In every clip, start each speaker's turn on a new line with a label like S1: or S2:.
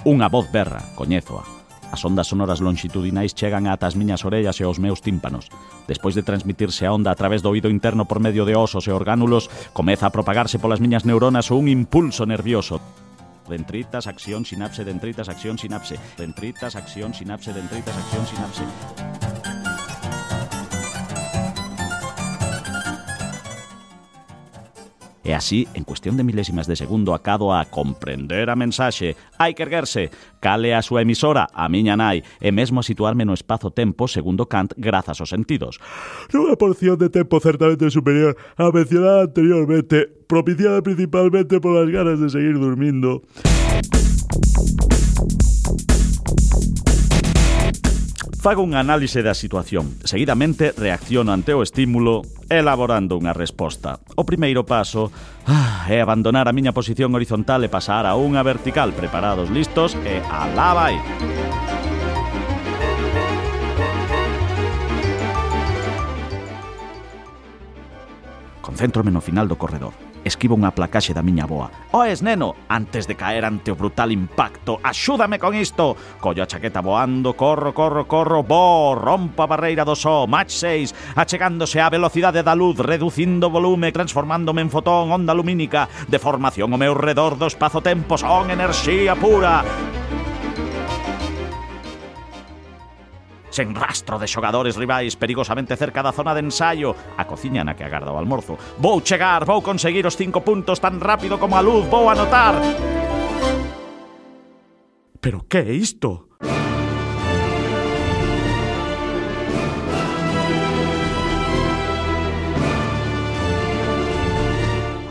S1: Unha voz berra, coñézoa. As ondas sonoras longitudinais chegan ata as miñas orellas e aos meus tímpanos. Despois de transmitirse a onda a través do oído interno por medio de osos e orgánulos, comeza a propagarse polas miñas neuronas un impulso nervioso, dentritas, acción, sinapse, dentritas, acción, sinapse, dentritas, acción, sinapse, dentritas, acción, sinapse. E así, en cuestión de milésimas de segundo, acado a comprender a mensaxe. Hai que erguerse, cale a súa emisora, a miña nai, e mesmo situarme no espazo-tempo segundo Kant grazas aos sentidos.
S2: Nunha porción de tempo certamente superior á mencionada anteriormente, propiciada principalmente polas ganas de seguir dormindo.
S1: Fago unha análise da situación. Seguidamente reacciono ante o estímulo elaborando unha resposta. O primeiro paso ah, é abandonar a miña posición horizontal e pasar a unha vertical. Preparados, listos e alá vai! Concéntrome no final do corredor. Esquivo unha placaxe da miña boa. Oes, neno, antes de caer ante o brutal impacto, axúdame con isto. Collo a chaqueta voando, corro, corro, corro, bo, rompo a barreira do só, match 6, achegándose á velocidade da luz, reducindo o volume, transformándome en fotón, onda lumínica, deformación ao meu redor do espazo-tempo, son enerxía pura. Sen rastro de xogadores rivais perigosamente cerca da zona de ensaio, a cociña na que agarda o almorzo. Vou chegar, vou conseguir os cinco puntos tan rápido como a luz, vou anotar. Pero que é isto?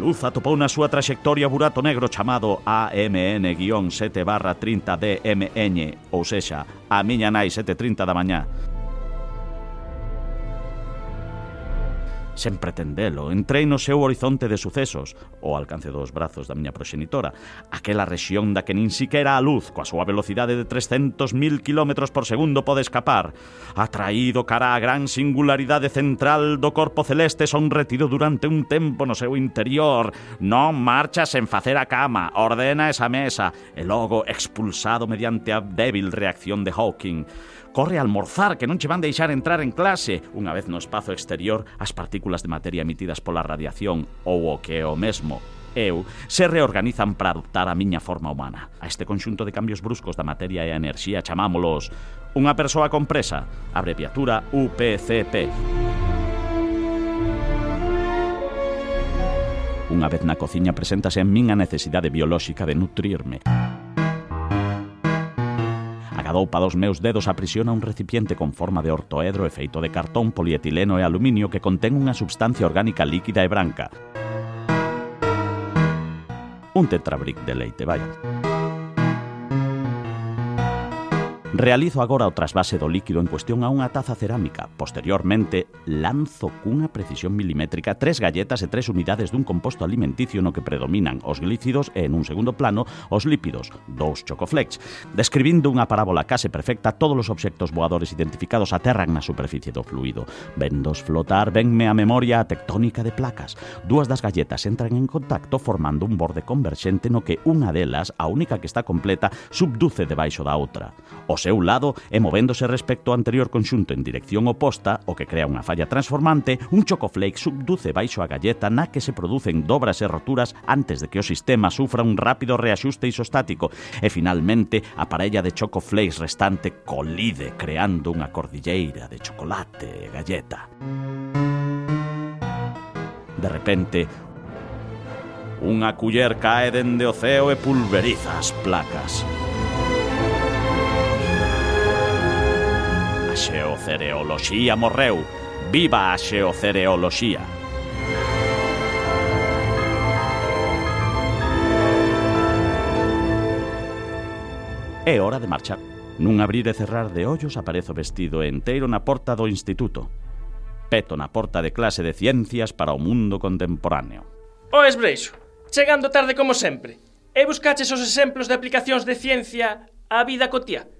S1: luz atopou na súa traxectoria burato negro chamado AMN-7-30DMN, ou sexa, a miña nai 7.30 da mañá. sen pretendelo. Entrei no seu horizonte de sucesos, o alcance dos brazos da miña proxenitora, aquela rexión da que nin siquera a luz, coa súa velocidade de 300.000 km por segundo, pode escapar. Atraído cara a gran singularidade central do corpo celeste, son retido durante un tempo no seu interior. Non marcha sen facer a cama, ordena esa mesa, e logo expulsado mediante a débil reacción de Hawking. Corre a almorzar, que non che van deixar entrar en clase. Unha vez no espazo exterior, as partículas de materia emitidas pola radiación ou o que é o mesmo, eu, se reorganizan para adoptar a miña forma humana. A este conxunto de cambios bruscos da materia e a enerxía chamámolos unha persoa compresa, abreviatura UPCP. Unha vez na cociña preséntase en min a necesidade biolóxica de nutrirme. A doupa dos meus dedos aprisiona un recipiente con forma de ortoedro e de cartón, polietileno e aluminio que contén unha substancia orgánica líquida e branca. Un tetrabric de leite, vai. Realizo agora o trasvase do líquido en cuestión a unha taza cerámica. Posteriormente, lanzo cunha precisión milimétrica tres galletas e tres unidades dun composto alimenticio no que predominan os glícidos e, en un segundo plano, os lípidos, dous chocoflex. Describindo unha parábola case perfecta, todos os obxectos voadores identificados aterran na superficie do fluido. Vendos flotar, venme a memoria a tectónica de placas. Dúas das galletas entran en contacto formando un borde converxente no que unha delas, a única que está completa, subduce debaixo da outra. O seu lado e movéndose respecto ao anterior conxunto en dirección oposta, o que crea unha falla transformante, un chocoflake subduce baixo a galleta na que se producen dobras e roturas antes de que o sistema sufra un rápido reaxuste isostático e finalmente a parella de chocoflakes restante colide creando unha cordilleira de chocolate e galleta. De repente, Unha culler cae dende o ceo e pulveriza as placas. xeocereoloxía morreu. Viva a xeocereoloxía. É hora de marchar. Nun abrir e cerrar de ollos aparezo vestido enteiro na porta do instituto. Peto na porta de clase de ciencias para o mundo contemporáneo.
S3: O esbreixo, chegando tarde como sempre. E buscaches os exemplos de aplicacións de ciencia á vida cotía.